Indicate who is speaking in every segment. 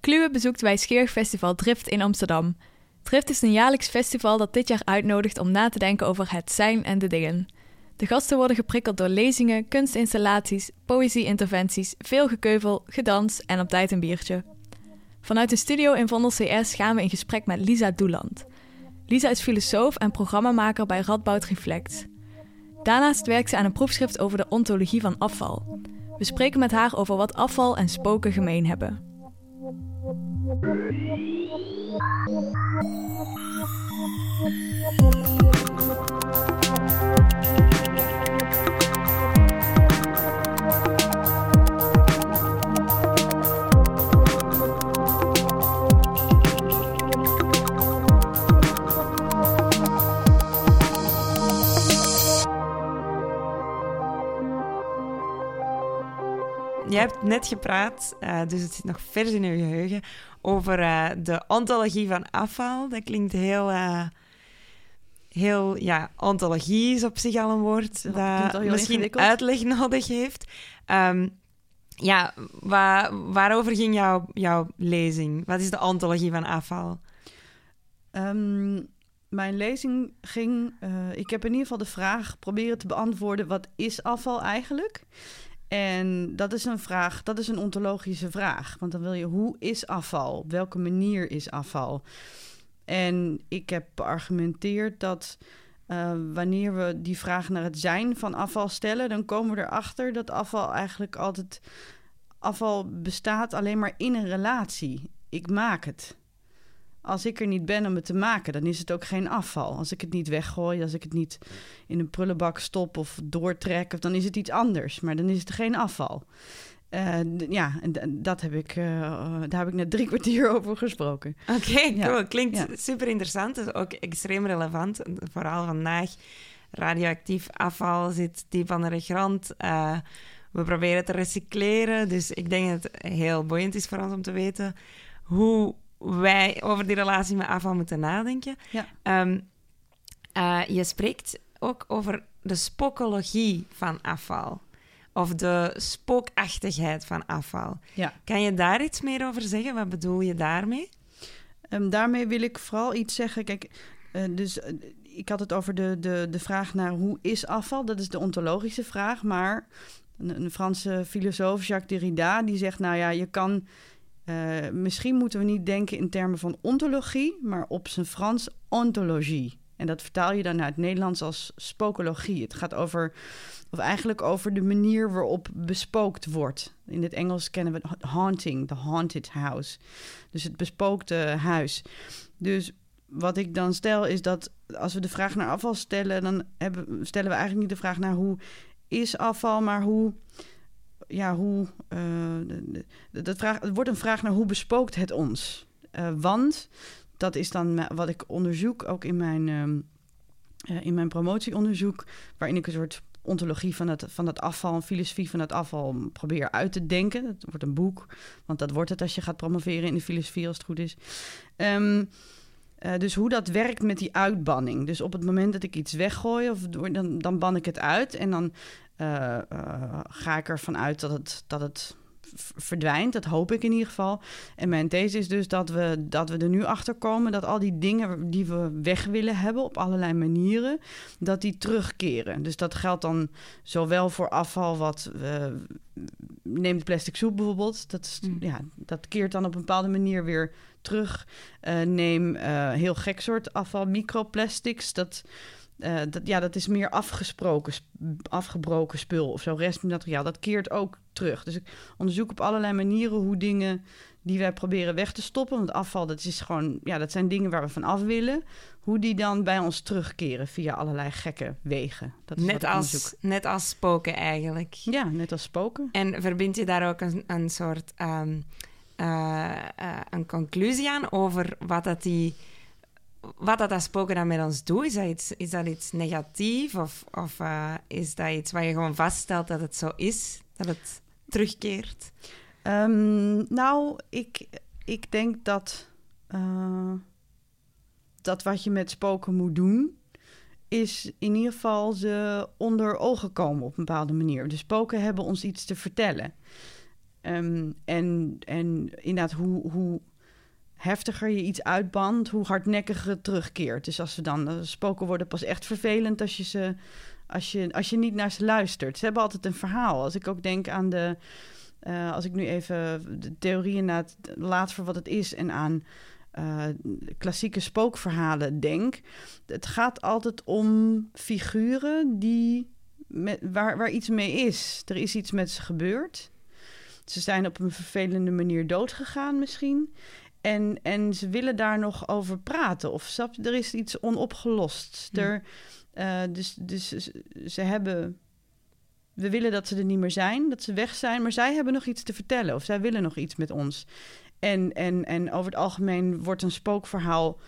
Speaker 1: Kluwe bezoekt wijsgerig festival Drift in Amsterdam. Drift is een jaarlijks festival dat dit jaar uitnodigt om na te denken over het zijn en de dingen. De gasten worden geprikkeld door lezingen, kunstinstallaties, poëzie-interventies, veel gekeuvel, gedans en op tijd een biertje. Vanuit een studio in Vondel CS gaan we in gesprek met Lisa Doeland. Lisa is filosoof en programmamaker bij Radboud Reflect. Daarnaast werkt ze aan een proefschrift over de ontologie van afval. We spreken met haar over wat afval en spoken gemeen hebben.
Speaker 2: Je net gepraat, uh, dus het zit nog vers in je geheugen, over uh, de ontologie van afval. Dat klinkt heel, uh, heel ja, ontologie is op zich al een woord dat, dat misschien uitleg nodig heeft. Um, ja, waar, waarover ging jouw, jouw lezing? Wat is de ontologie van afval?
Speaker 3: Um, mijn lezing ging... ik heb in ieder geval de vraag proberen te beantwoorden... wat is afval eigenlijk? En dat is een vraag, dat is een ontologische vraag. Want dan wil je, hoe is afval? Op welke manier is afval? En ik heb beargumenteerd dat uh, wanneer we die vraag naar het zijn van afval stellen, dan komen we erachter dat afval eigenlijk altijd. Afval bestaat alleen maar in een relatie. Ik maak het als ik er niet ben om het te maken, dan is het ook geen afval. Als ik het niet weggooi, als ik het niet in een prullenbak stop of doortrek, dan is het iets anders. Maar dan is het geen afval. Uh, ja, en dat heb ik, uh, daar heb ik net drie kwartier over gesproken.
Speaker 2: Oké, okay, Klinkt super interessant. is ook extreem relevant. Vooral vandaag. Radioactief afval zit diep aan de grond. Uh, we proberen te recycleren. Dus ik denk dat het heel boeiend is voor ons om te weten hoe wij over die relatie met afval moeten nadenken. Ja. Um, uh, je spreekt ook over de spokologie van afval. Of de spookachtigheid van afval. Ja. Kan je daar iets meer over zeggen? Wat bedoel je daarmee?
Speaker 3: Um, daarmee wil ik vooral iets zeggen. Kijk, uh, dus uh, ik had het over de, de, de vraag naar hoe is afval? Dat is de ontologische vraag. Maar een, een Franse filosoof, Jacques Derrida, die zegt: Nou ja, je kan uh, misschien moeten we niet denken in termen van ontologie, maar op zijn Frans ontologie. En dat vertaal je dan naar het Nederlands als spokologie. Het gaat over, of eigenlijk over de manier waarop bespookt wordt. In het Engels kennen we haunting, the haunted house. Dus het bespookte huis. Dus wat ik dan stel is dat als we de vraag naar afval stellen, dan hebben, stellen we eigenlijk niet de vraag naar hoe is afval, maar hoe ja, hoe. Uh, dat vraag, het wordt een vraag naar hoe bespookt het ons? Uh, want dat is dan wat ik onderzoek, ook in mijn, uh, in mijn promotieonderzoek, waarin ik een soort ontologie van het, van het afval, filosofie van het afval probeer uit te denken. Het wordt een boek, want dat wordt het als je gaat promoveren in de filosofie, als het goed is. Uh, dus hoe dat werkt met die uitbanning. Dus op het moment dat ik iets weggooi, of, dan, dan ban ik het uit. En dan uh, ga ik ervan uit dat het, dat het verdwijnt. Dat hoop ik in ieder geval. En mijn these is dus dat we, dat we er nu achter komen dat al die dingen die we weg willen hebben op allerlei manieren, dat die terugkeren. Dus dat geldt dan zowel voor afval wat. Uh, neem de plastic soep bijvoorbeeld. Dat, is, mm. ja, dat keert dan op een bepaalde manier weer terug. Uh, neem uh, heel gek soort afval, microplastics. Dat uh, dat, ja, dat is meer afgesproken, afgebroken spul of zo, restmateriaal. Dat keert ook terug. Dus ik onderzoek op allerlei manieren hoe dingen die wij proberen weg te stoppen. Want afval, dat, is gewoon, ja, dat zijn dingen waar we van af willen. Hoe die dan bij ons terugkeren via allerlei gekke wegen. Dat is
Speaker 2: net, als, net als spoken eigenlijk.
Speaker 3: Ja, net als spoken.
Speaker 2: En verbind je daar ook een, een soort um, uh, uh, een conclusie aan over wat dat die wat dat, dat spoken dan met ons doet, is dat iets, is dat negatief of, of uh, is dat iets waar je gewoon vaststelt dat het zo is, dat het terugkeert?
Speaker 3: Um, nou, ik, ik denk dat, uh, dat wat je met spoken moet doen, is in ieder geval ze onder ogen komen op een bepaalde manier. De spoken hebben ons iets te vertellen. Ehm, en, en inderdaad, hoe, hoe heftiger je iets uitbandt, hoe hardnekkiger het terugkeert. Dus als ze dan uh, spoken worden pas echt vervelend als je ze als je, als je niet naar ze luistert. Ze hebben altijd een verhaal. Als ik ook denk aan de. Uh, als ik nu even de theorieën na laat voor wat het is en aan uh, klassieke spookverhalen denk. Het gaat altijd om figuren die met, waar, waar iets mee is. Er is iets met ze gebeurd. Ze zijn op een vervelende manier doodgegaan misschien. En, en ze willen daar nog over praten. Of er is iets onopgelost. Hm. Er, uh, dus, dus ze hebben. We willen dat ze er niet meer zijn, dat ze weg zijn, maar zij hebben nog iets te vertellen of zij willen nog iets met ons. En, en, en over het algemeen wordt een spookverhaal.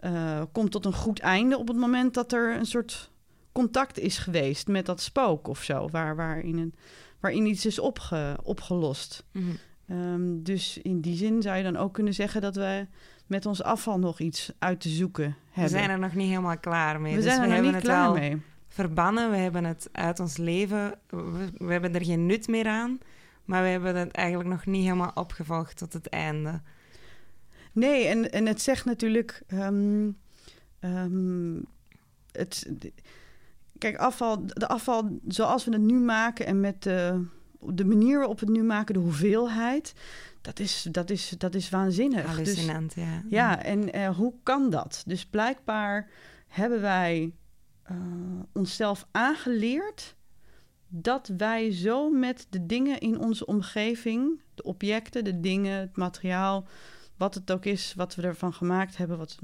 Speaker 3: Uh, komt tot een goed einde op het moment dat er een soort contact is geweest met dat spook of zo, waar, waarin, een, waarin iets is opge, opgelost. Mm um, dus in die zin zou je dan ook kunnen zeggen dat we met ons afval nog iets uit te zoeken hebben.
Speaker 2: We zijn er nog niet helemaal klaar mee.
Speaker 3: We dus zijn er we nog niet klaar mee.
Speaker 2: Verbannen, we hebben het uit ons leven, we, we, hebben er geen nut meer aan, maar we hebben het eigenlijk nog niet helemaal opgevolgd tot het einde.
Speaker 3: Nee, en, en het zegt natuurlijk. Um, um, het, kijk, afval, de afval zoals we het nu maken en met de, de manier waarop we het nu maken, de hoeveelheid dat is, dat is, dat is waanzinnig.
Speaker 2: Dus Hallucinant, dus, ja.
Speaker 3: Ja, en uh, hoe kan dat? Dus blijkbaar hebben wij uh, onszelf aangeleerd dat wij zo met de dingen in onze omgeving, de objecten, de dingen, het materiaal, wat het ook is, wat we ervan gemaakt hebben, wat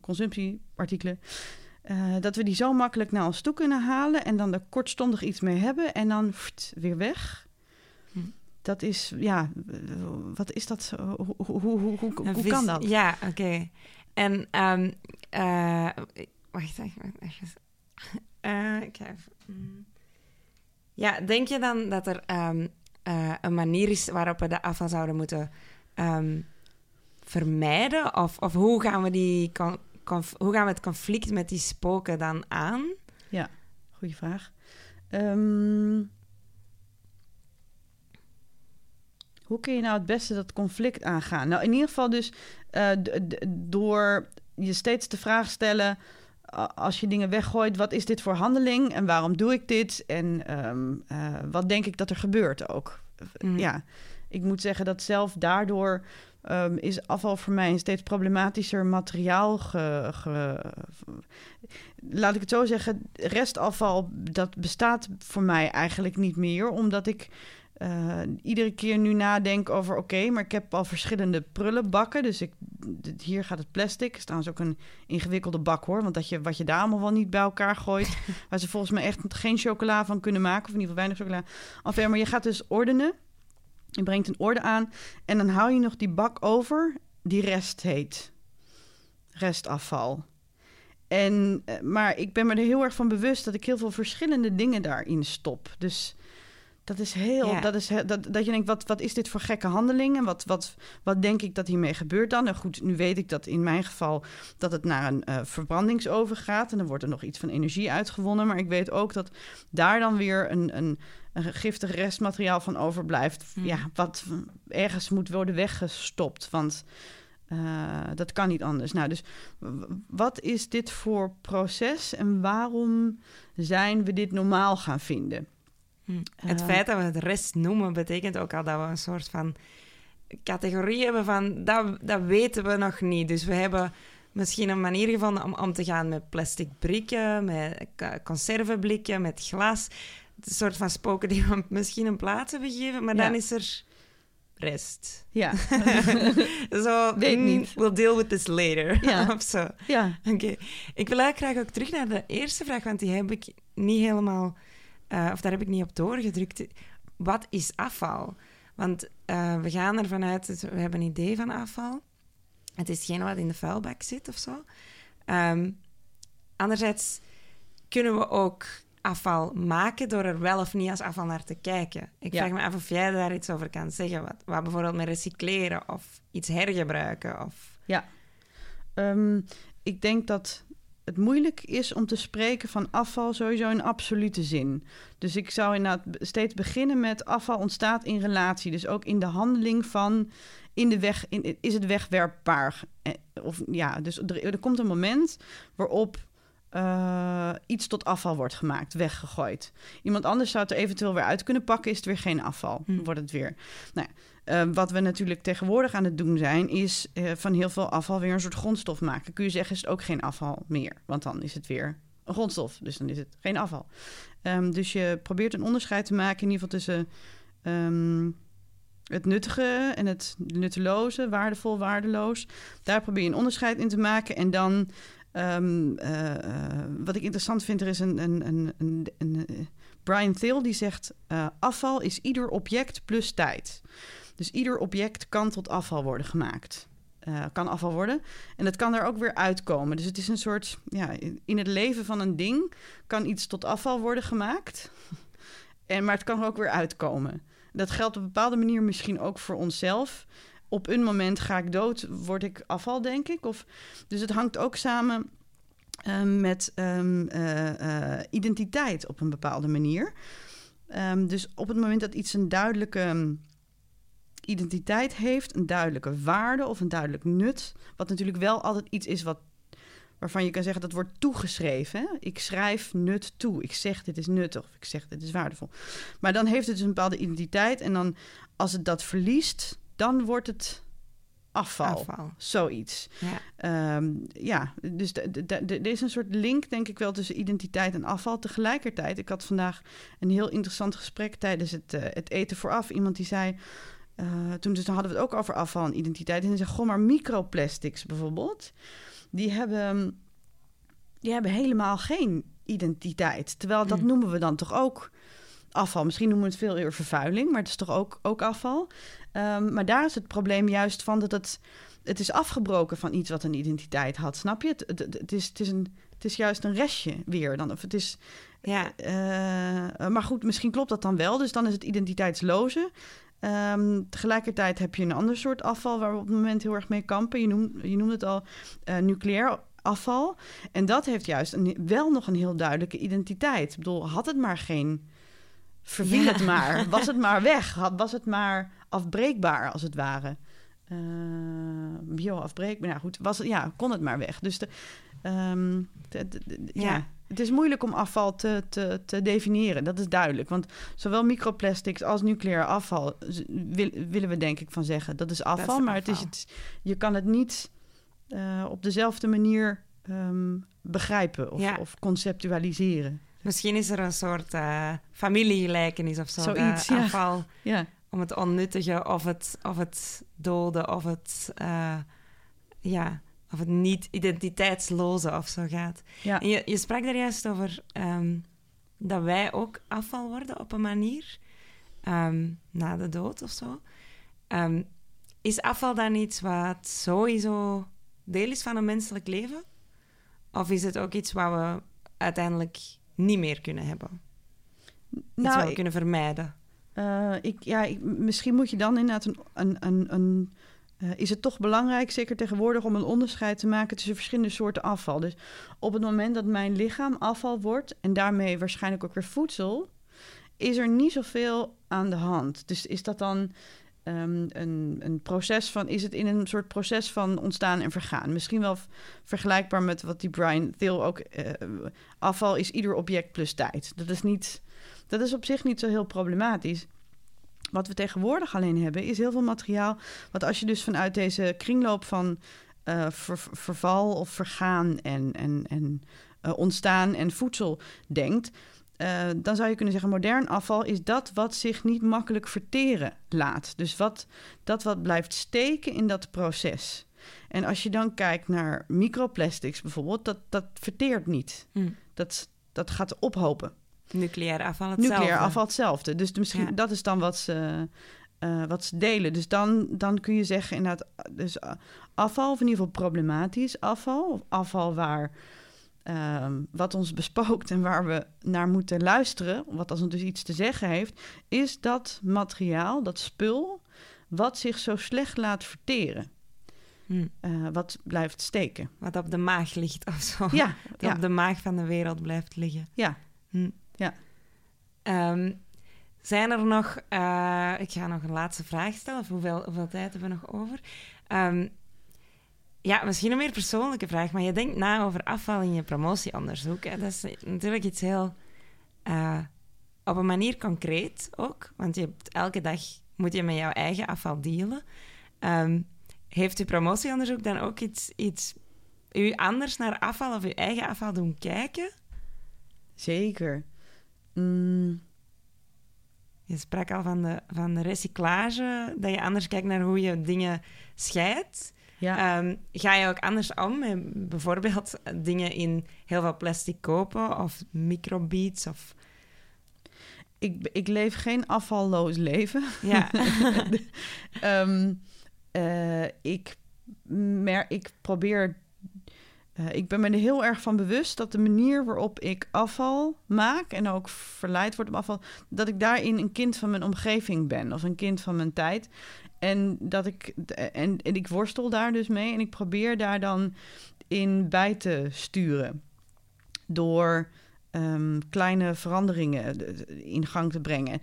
Speaker 3: consumptieartikelen, uh, dat we die zo makkelijk naar ons toe kunnen halen en dan er kortstondig iets mee hebben en dan weer weg dat is, ja, wat is dat? Hoe, hoe, hoe, hoe, hoe kan dat?
Speaker 2: Ja, oké. En, um, uh, wacht even. Uh, ik ga even. Mm. Ja, denk je dan dat er um, uh, een manier is waarop we de afval zouden moeten um, vermijden? Of, of hoe, gaan we die hoe gaan we het conflict met die spoken dan aan?
Speaker 3: Ja, goede vraag. Um, Hoe kun je nou het beste dat conflict aangaan? Nou, in ieder geval dus uh, door je steeds de vraag stellen... als je dingen weggooit, wat is dit voor handeling en waarom doe ik dit? En um, uh, wat denk ik dat er gebeurt ook? Mm. Ja, ik moet zeggen dat zelf daardoor... Um, is afval voor mij een steeds problematischer materiaal. Ge, ge, laat ik het zo zeggen, restafval dat bestaat voor mij eigenlijk niet meer, omdat ik uh, iedere keer nu nadenk over... oké, maar ik heb al verschillende prullenbakken. Dus ik, hier gaat het plastic. Er staat ook een ingewikkelde bak, hoor. Want dat je, wat je daar allemaal wel niet bij elkaar gooit... waar ze volgens mij echt geen chocola van kunnen maken... of in ieder geval weinig chocola. Enfin, maar je gaat dus ordenen. Je brengt een orde aan... en dan hou je nog die bak over die rest heet. Restafval. En, eh, maar ik ben me er heel erg van bewust... dat ik heel veel verschillende dingen daarin stop. Dus dat is heel, dat is dat, dat je denkt, wat, wat is dit voor gekke handelingen? Wat, wat, wat denk ik dat hiermee gebeurt dan? Nou goed, nu weet ik dat in mijn geval dat het naar een uh, verbrandingsoven gaat. En dan wordt er nog iets van energie uitgewonnen. Maar ik weet ook dat daar dan weer een, een, een giftig restmateriaal van overblijft. Hmm. Ja, wat ergens moet worden weggestopt. Want uh, dat kan niet anders. Nou, dus wat is dit voor proces en waarom zijn we dit normaal gaan vinden?
Speaker 2: Hm. Het feit dat we het rest noemen, betekent ook al dat we een soort van categorie hebben van dat, dat weten we nog niet. Dus we hebben misschien een manier gevonden om om te gaan met plastic brikken, met conserveblikken, met glas. Een soort van spoken die we misschien een plaats hebben gegeven, maar dan is er rest.
Speaker 3: Ja.
Speaker 2: zo,
Speaker 3: Weet mm, niet.
Speaker 2: We'll deal with this later.
Speaker 3: Ja.
Speaker 2: of zo.
Speaker 3: Ja.
Speaker 2: Oké. Ik wil eigenlijk graag ook terug naar de eerste vraag, want die heb ik niet helemaal uh, of daar heb ik niet op doorgedrukt. Wat is afval? Want uh, we gaan ervan uit, we hebben een idee van afval. Het is geen wat in de vuilbak zit of zo. Um, anderzijds kunnen we ook afval maken door er wel of niet als afval naar te kijken. Ik ja. vraag me af of jij daar iets over kan zeggen. Wat, wat bijvoorbeeld met recycleren of iets hergebruiken. Of...
Speaker 3: Ja, um, ik denk dat het moeilijk is om te spreken van afval sowieso in absolute zin. Dus ik zou inderdaad steeds beginnen met afval ontstaat in relatie. Dus ook in de handeling van in de weg, in, is het wegwerpbaar? Eh, of ja, dus er, er komt een moment waarop uh, iets tot afval wordt gemaakt, weggegooid. Iemand anders zou het er eventueel weer uit kunnen pakken, is het weer geen afval. Hm. Wordt het weer. Nou ja, uh, wat we natuurlijk tegenwoordig aan het doen zijn, is uh, van heel veel afval weer een soort grondstof maken. Kun je zeggen, is het ook geen afval meer, want dan is het weer een grondstof, dus dan is het geen afval. Um, dus je probeert een onderscheid te maken, in ieder geval tussen um, het nuttige en het nutteloze, waardevol, waardeloos. Daar probeer je een onderscheid in te maken en dan Um, uh, wat ik interessant vind, er is een, een, een, een, een Brian Thiel die zegt: afval is ieder object plus tijd. Dus ieder object kan tot afval worden gemaakt. kan afval worden. En dat kan er ook weer uitkomen. Dus het is een soort, ja, in het leven van een ding kan iets tot afval worden gemaakt. en, maar het kan er ook weer uitkomen. Dat geldt op een bepaalde manier misschien ook voor onszelf op een moment ga ik dood, word ik afval, denk ik. Of, dus het hangt ook samen um, met um, uh, uh, identiteit op een bepaalde manier. Um, dus op het moment dat iets een duidelijke identiteit heeft, een duidelijke waarde of een duidelijk nut, wat natuurlijk wel altijd iets is wat waarvan je kan zeggen dat wordt toegeschreven. Hè? Ik schrijf nut toe. Ik zeg dit is nuttig of ik zeg dit is waardevol. Maar dan heeft het dus een bepaalde identiteit en dan als het dat verliest, dan wordt het afval. Zoiets. Ja, um, ja dus er is een soort link, denk ik wel, tussen identiteit en afval. Tegelijkertijd, ik had vandaag een heel interessant gesprek tijdens het, uh, het eten vooraf. Iemand die zei. Uh, toen dus, hadden we het ook over afval en identiteit. En hij zei: Goh, maar microplastics bijvoorbeeld. Die hebben, die hebben helemaal geen identiteit. Terwijl dat mm. noemen we dan toch ook afval. Misschien noemen we het veel eerder vervuiling, maar het is toch ook, ook afval. Um, maar daar is het probleem juist van dat het, het is afgebroken van iets wat een identiteit had. Snap je? Het, het, het, is, het, is, een, het is juist een restje weer. Dan, of het is, ja. Uh, maar goed, misschien klopt dat dan wel. Dus dan is het identiteitsloze. Um, tegelijkertijd heb je een ander soort afval waar we op het moment heel erg mee kampen. Je noemde, je noemde het al uh, nucleair afval. En dat heeft juist een, wel nog een heel duidelijke identiteit. Ik bedoel, had het maar geen verviel het maar. Was het maar weg. Was het maar afbreekbaar, als het ware. Uh, bio-afbreekbaar. Nou goed, was, ja, kon het maar weg. Dus de, um, de, de, ja. Het is moeilijk om afval te, te, te, definiëren, dat is duidelijk. Want zowel microplastics als nucleair afval wil, willen we denk ik van zeggen. Dat is afval, maar Het is het, je kan het niet uh, op dezelfde manier um, begrijpen of, ja. of conceptualiseren.
Speaker 2: Misschien is er een soort uh, familiegelijkenis of zo. Zoiets, ja. afval. Ja. Om het onnuttige of het, of het dode of het, uh, ja, of het niet identiteitsloze of zo gaat. Ja. En je, je sprak daar juist over um, dat wij ook afval worden op een manier. Um, na de dood of zo. Um, is afval dan iets wat sowieso deel is van een menselijk leven? Of is het ook iets wat we uiteindelijk niet meer kunnen hebben? Nou, Iets we kunnen vermijden?
Speaker 3: Uh, ik, ja, ik, misschien moet je dan inderdaad een... een, een, een uh, is het toch belangrijk, zeker tegenwoordig, om een onderscheid te maken tussen verschillende soorten afval. Dus op het moment dat mijn lichaam afval wordt en daarmee waarschijnlijk ook weer voedsel, is er niet zoveel aan de hand. Dus is dat dan um, een, een proces van, is het in een soort proces van ontstaan en vergaan? Misschien wel vergelijkbaar met wat die Brian Thiel ook, uh, afval is ieder object plus tijd. Dat is niet, dat is op zich niet zo heel problematisch. Wat we tegenwoordig alleen hebben, is heel veel materiaal. Wat als je dus vanuit deze kringloop van uh, ver, verval of vergaan en, en, en uh, ontstaan en voedsel denkt, uh, dan zou je kunnen zeggen, modern afval is dat wat zich niet makkelijk verteren laat. Dus wat, dat wat blijft steken in dat proces. En als je dan kijkt naar microplastics bijvoorbeeld, dat, dat verteert niet. Hmm. Dat, dat gaat ophopen.
Speaker 2: Nucleair afval hetzelfde.
Speaker 3: Nucleair afval hetzelfde. Dus misschien, dat is dan wat ze, uh, wat ze delen. Dus dan, dan kun je zeggen inderdaad, dus afval, of in ieder geval problematisch afval, of afval waar Ehm, wat ons bespookt en waar we naar moeten luisteren, wat als ons dus iets te zeggen heeft, is dat materiaal, dat spul, wat zich zo slecht laat verteren. hm. uh, wat blijft steken.
Speaker 2: Wat op de maag ligt of zo.
Speaker 3: Ja.
Speaker 2: Op de maag van de wereld blijft liggen.
Speaker 3: Ja. Hm. Ja.
Speaker 2: Um, zijn er nog... Uh, ik ga nog een laatste vraag stellen. Hoeveel, hoeveel tijd hebben we nog over? Um, ja, misschien een meer persoonlijke vraag, maar je denkt na over afval in je promotieonderzoek. Hè? Dat is natuurlijk iets heel... Uh, op een manier concreet ook, want je hebt, elke dag moet je met jouw eigen afval dealen. Um, heeft uw promotieonderzoek dan ook iets, iets u anders naar afval of uw eigen afval doen kijken?
Speaker 3: Zeker. Mm.
Speaker 2: Je sprak al van de, van de recyclage, dat je anders kijkt naar hoe je dingen scheidt. Ja. Um, ga je ook anders om met bijvoorbeeld dingen in heel veel plastic kopen of microbeats of...
Speaker 3: Ik, ik leef geen afvalloos leven.
Speaker 2: Ja.
Speaker 3: um, uh, ik, mer ik probeer uh, ik ben me er heel erg van bewust dat de manier waarop ik afval maak en ook verleid word om afval, dat ik daarin een kind van mijn omgeving ben of een kind van mijn tijd. En dat ik en, en ik worstel daar dus mee en ik probeer daar dan in bij te sturen door um, kleine veranderingen in gang te brengen.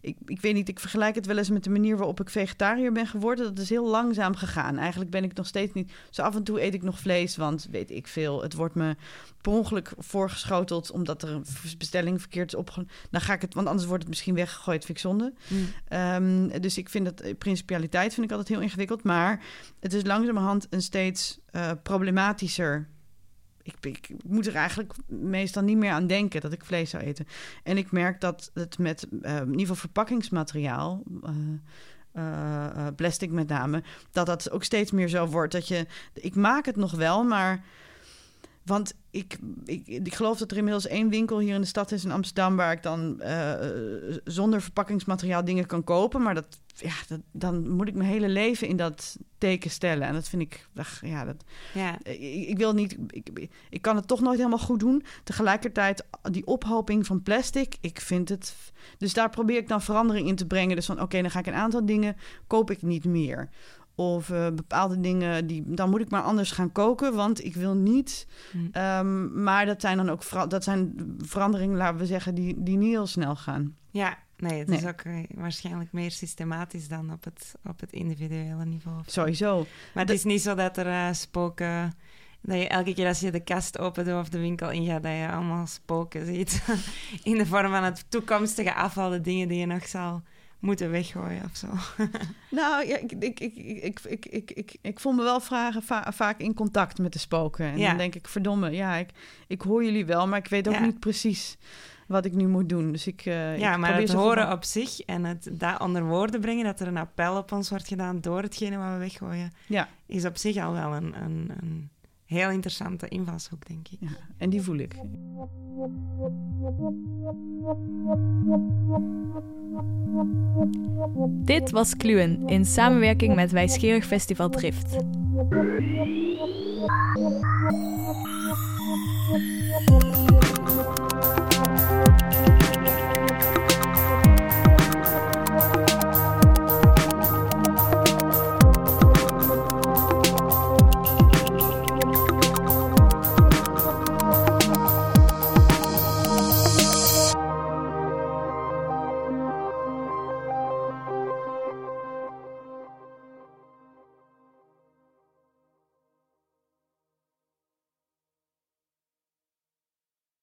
Speaker 3: Ik, ik weet niet, ik vergelijk het wel eens met de manier waarop ik vegetariër ben geworden. Dat is heel langzaam gegaan. Eigenlijk ben ik nog steeds niet. Zo af en toe eet ik nog vlees, want weet ik veel. Het wordt me per ongeluk voorgeschoteld omdat er een bestelling verkeerd is opgenomen. Dan ga ik het, want anders wordt het misschien weggegooid, vind ik zonde. Mm. Um, dus ik vind dat eh, principialiteit vind ik altijd heel ingewikkeld. Maar het is langzamerhand een steeds uh, problematischer ik, ik, moet er eigenlijk meestal niet meer aan denken dat ik vlees zou eten. En ik merk dat het met uh, in ieder verpakkingsmateriaal. Uh, plastic met name, dat dat ook steeds meer zo wordt. Dat je, ik maak het nog wel, maar want ik, ik, ik geloof dat er inmiddels één winkel hier in de stad is in Amsterdam waar ik dan uh, zonder verpakkingsmateriaal dingen kan kopen. Maar dat, ja, dat, dan moet ik mijn hele leven in dat teken stellen. En dat vind ik, ja, dat, ja. Ik, ik, wil niet, ik, ik kan het toch nooit helemaal goed doen. Tegelijkertijd, die ophoping van plastic, ik vind het. Dus daar probeer ik dan verandering in te brengen. Dus van oké, dan ga ik een aantal dingen koop ik niet meer. Of uh, bepaalde dingen, die, dan moet ik maar anders gaan koken, want ik wil niet. Mm. Um, maar dat zijn dan ook dat zijn veranderingen, laten we zeggen, die, die niet heel snel gaan.
Speaker 2: Ja, nee, het is ook uh, waarschijnlijk meer systematisch dan op het, op het individuele niveau.
Speaker 3: Sowieso.
Speaker 2: Maar het is niet zo dat er uh, spoken dat je elke keer als je de kast opent of de winkel ingaat, dat je allemaal spoken ziet. In de vorm van het toekomstige afval, de dingen die je nog zal moeten weggooien of zo.
Speaker 3: nou, ja, ik, ik, ik, ik, ik, ik, ik, ik voel me wel vragen vaak in contact met de spoken. En dan denk ik, verdomme, ja, ik, ik hoor jullie wel, maar ik weet ook niet precies wat ik nu moet doen. Dus ik, uh,
Speaker 2: ja,
Speaker 3: ik
Speaker 2: maar het horen op zich en het daar onder woorden brengen, dat er een appel op ons wordt gedaan door hetgene wat we weggooien,
Speaker 3: ja.
Speaker 2: is op zich al wel een, een, een heel interessante invalshoek, denk ik.
Speaker 3: Ja, en die voel ik.
Speaker 1: Dit was Kluwen in samenwerking met Wijsgerig Festival Drift.